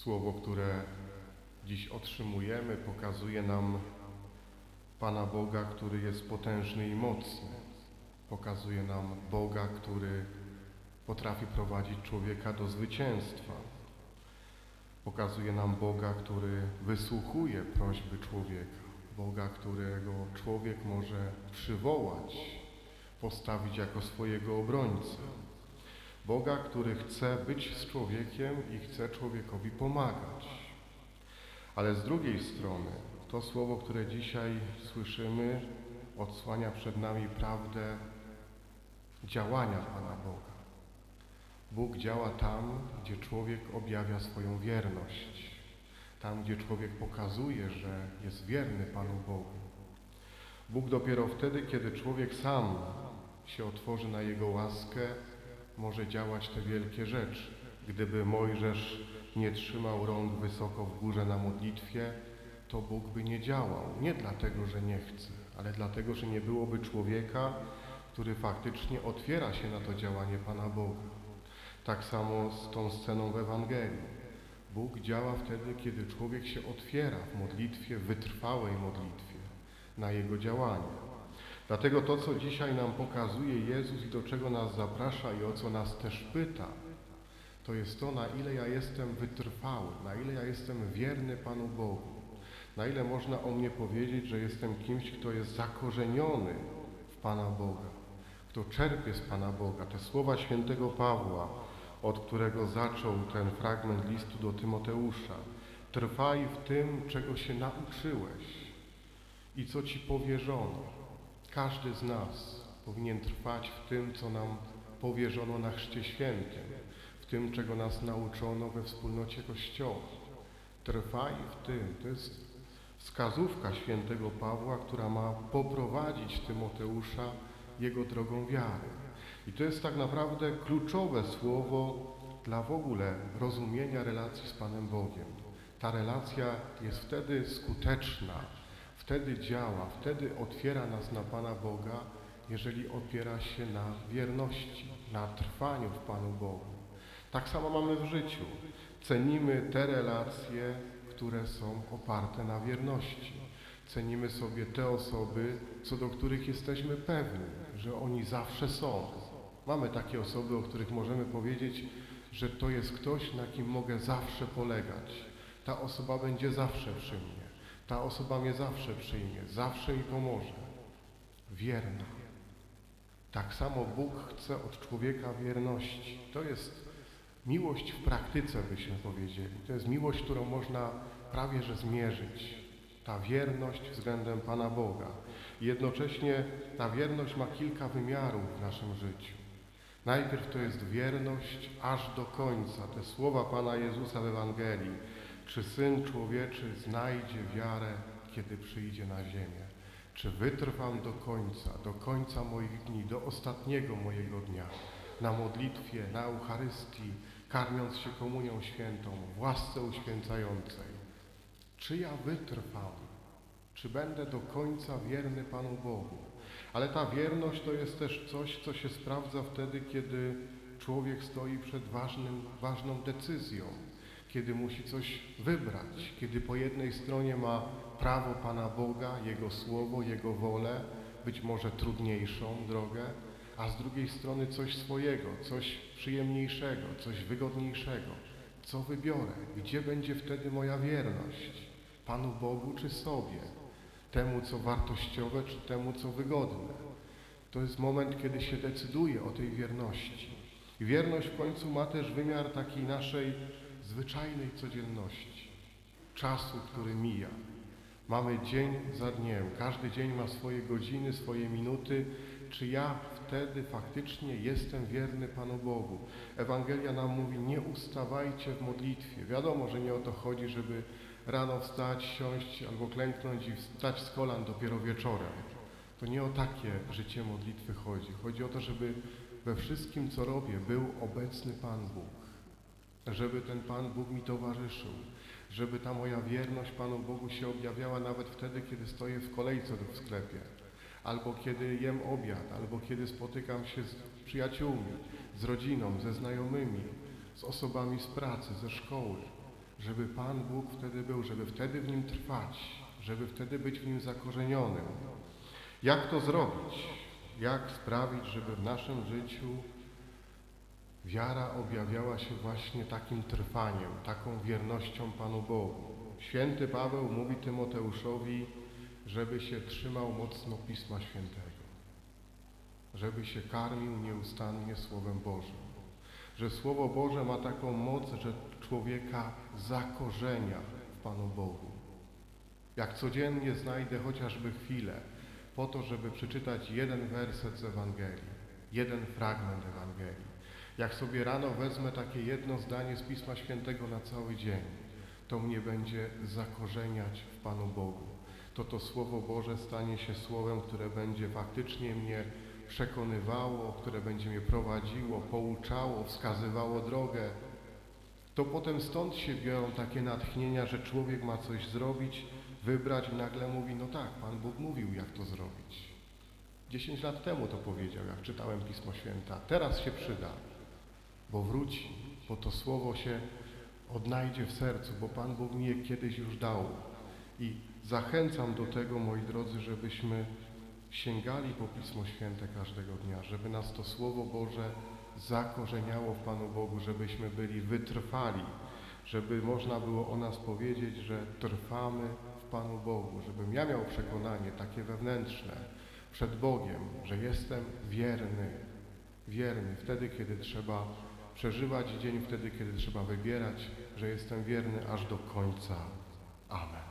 Słowo, które dziś otrzymujemy, pokazuje nam Pana Boga, który jest potężny i mocny. Pokazuje nam Boga, który potrafi prowadzić człowieka do zwycięstwa. Pokazuje nam Boga, który wysłuchuje prośby człowieka. Boga, którego człowiek może przywołać, postawić jako swojego obrońcę. Boga, który chce być z człowiekiem i chce człowiekowi pomagać. Ale z drugiej strony to słowo, które dzisiaj słyszymy, odsłania przed nami prawdę działania Pana Boga. Bóg działa tam, gdzie człowiek objawia swoją wierność. Tam, gdzie człowiek pokazuje, że jest wierny Panu Bogu. Bóg dopiero wtedy, kiedy człowiek sam się otworzy na Jego łaskę, może działać te wielkie rzeczy. Gdyby Mojżesz nie trzymał rąk wysoko w górze na modlitwie, to Bóg by nie działał. Nie dlatego, że nie chce, ale dlatego, że nie byłoby człowieka, który faktycznie otwiera się na to działanie Pana Boga. Tak samo z tą sceną w Ewangelii. Bóg działa wtedy, kiedy człowiek się otwiera w modlitwie, wytrwałej modlitwie, na Jego działanie. Dlatego to, co dzisiaj nam pokazuje Jezus i do czego nas zaprasza i o co nas też pyta, to jest to, na ile ja jestem wytrwały, na ile ja jestem wierny Panu Bogu, na ile można o mnie powiedzieć, że jestem kimś, kto jest zakorzeniony w Pana Boga, kto czerpie z Pana Boga. Te słowa świętego Pawła, od którego zaczął ten fragment listu do Tymoteusza. Trwaj w tym, czego się nauczyłeś i co Ci powierzono. Każdy z nas powinien trwać w tym, co nam powierzono na Chrzcie Świętym, w tym, czego nas nauczono we wspólnocie Kościoła. Trwaj w tym. To jest wskazówka świętego Pawła, która ma poprowadzić Tymoteusza jego drogą wiary. I to jest tak naprawdę kluczowe słowo dla w ogóle rozumienia relacji z Panem Bogiem. Ta relacja jest wtedy skuteczna, wtedy działa, wtedy otwiera nas na Pana Boga, jeżeli opiera się na wierności, na trwaniu w Panu Bogu. Tak samo mamy w życiu. Cenimy te relacje, które są oparte na wierności. Cenimy sobie te osoby, co do których jesteśmy pewni, że oni zawsze są. Mamy takie osoby, o których możemy powiedzieć, że to jest ktoś, na kim mogę zawsze polegać. Ta osoba będzie zawsze przy mnie. Ta osoba mnie zawsze przyjmie, zawsze mi pomoże. Wierna. Tak samo Bóg chce od człowieka wierności. To jest miłość w praktyce, byśmy powiedzieli. To jest miłość, którą można prawie że zmierzyć. Ta wierność względem Pana Boga. I jednocześnie ta wierność ma kilka wymiarów w naszym życiu. Najpierw to jest wierność aż do końca. Te słowa Pana Jezusa w Ewangelii. Czy Syn Człowieczy znajdzie wiarę, kiedy przyjdzie na ziemię? Czy wytrwam do końca, do końca moich dni, do ostatniego mojego dnia, na modlitwie, na Eucharystii, karmiąc się komunią świętą, w łasce uświęcającej? Czy ja wytrwam? Czy będę do końca wierny Panu Bogu? Ale ta wierność to jest też coś, co się sprawdza wtedy, kiedy człowiek stoi przed ważnym, ważną decyzją kiedy musi coś wybrać, kiedy po jednej stronie ma prawo Pana Boga, Jego Słowo, Jego wolę, być może trudniejszą drogę, a z drugiej strony coś swojego, coś przyjemniejszego, coś wygodniejszego. Co wybiorę? Gdzie będzie wtedy moja wierność? Panu Bogu czy sobie? Temu, co wartościowe, czy temu, co wygodne? To jest moment, kiedy się decyduje o tej wierności. Wierność w końcu ma też wymiar takiej naszej zwyczajnej codzienności, czasu, który mija. Mamy dzień za dniem, każdy dzień ma swoje godziny, swoje minuty. Czy ja wtedy faktycznie jestem wierny Panu Bogu? Ewangelia nam mówi, nie ustawajcie w modlitwie. Wiadomo, że nie o to chodzi, żeby rano wstać, siąść albo klęknąć i wstać z kolan dopiero wieczorem. To nie o takie życie modlitwy chodzi. Chodzi o to, żeby we wszystkim, co robię, był obecny Pan Bóg żeby ten Pan Bóg mi towarzyszył, żeby ta moja wierność Panu Bogu się objawiała nawet wtedy, kiedy stoję w kolejce w sklepie, albo kiedy jem obiad, albo kiedy spotykam się z przyjaciółmi, z rodziną, ze znajomymi, z osobami z pracy, ze szkoły. żeby Pan Bóg wtedy był, żeby wtedy w nim trwać, żeby wtedy być w nim zakorzenionym. Jak to zrobić? Jak sprawić, żeby w naszym życiu wiara objawiała się właśnie takim trwaniem, taką wiernością Panu Bogu? Święty Paweł mówi Tymoteuszowi, żeby się trzymał mocno Pisma Świętego, żeby się karmił nieustannie Słowem Bożym, że Słowo Boże ma taką moc, że człowieka zakorzenia w Panu Bogu. Jak codziennie znajdę chociażby chwilę po to, żeby przeczytać jeden werset z Ewangelii, jeden fragment Ewangelii. Jak sobie rano wezmę takie jedno zdanie z Pisma Świętego na cały dzień, to mnie będzie zakorzeniać w Panu Bogu. To to Słowo Boże stanie się Słowem, które będzie faktycznie mnie przekonywało, które będzie mnie prowadziło, pouczało, wskazywało drogę. To potem stąd się biorą takie natchnienia, że człowiek ma coś zrobić, wybrać i nagle mówi, no tak, Pan Bóg mówił, jak to zrobić. Dziesięć lat temu to powiedział, jak czytałem Pismo Święta. Teraz się przyda, bo wróci, bo to Słowo się odnajdzie w sercu, bo Pan Bóg mi je kiedyś już dał. I zachęcam do tego, moi drodzy, żebyśmy sięgali po Pismo Święte każdego dnia, żeby nas to Słowo Boże zakorzeniało w Panu Bogu, żebyśmy byli wytrwali, żeby można było o nas powiedzieć, że trwamy w Panu Bogu, żebym ja miał przekonanie takie wewnętrzne przed Bogiem, że jestem wierny, wierny wtedy, kiedy trzeba przeżywać dzień, wtedy, kiedy trzeba wybierać, że jestem wierny aż do końca. Amen.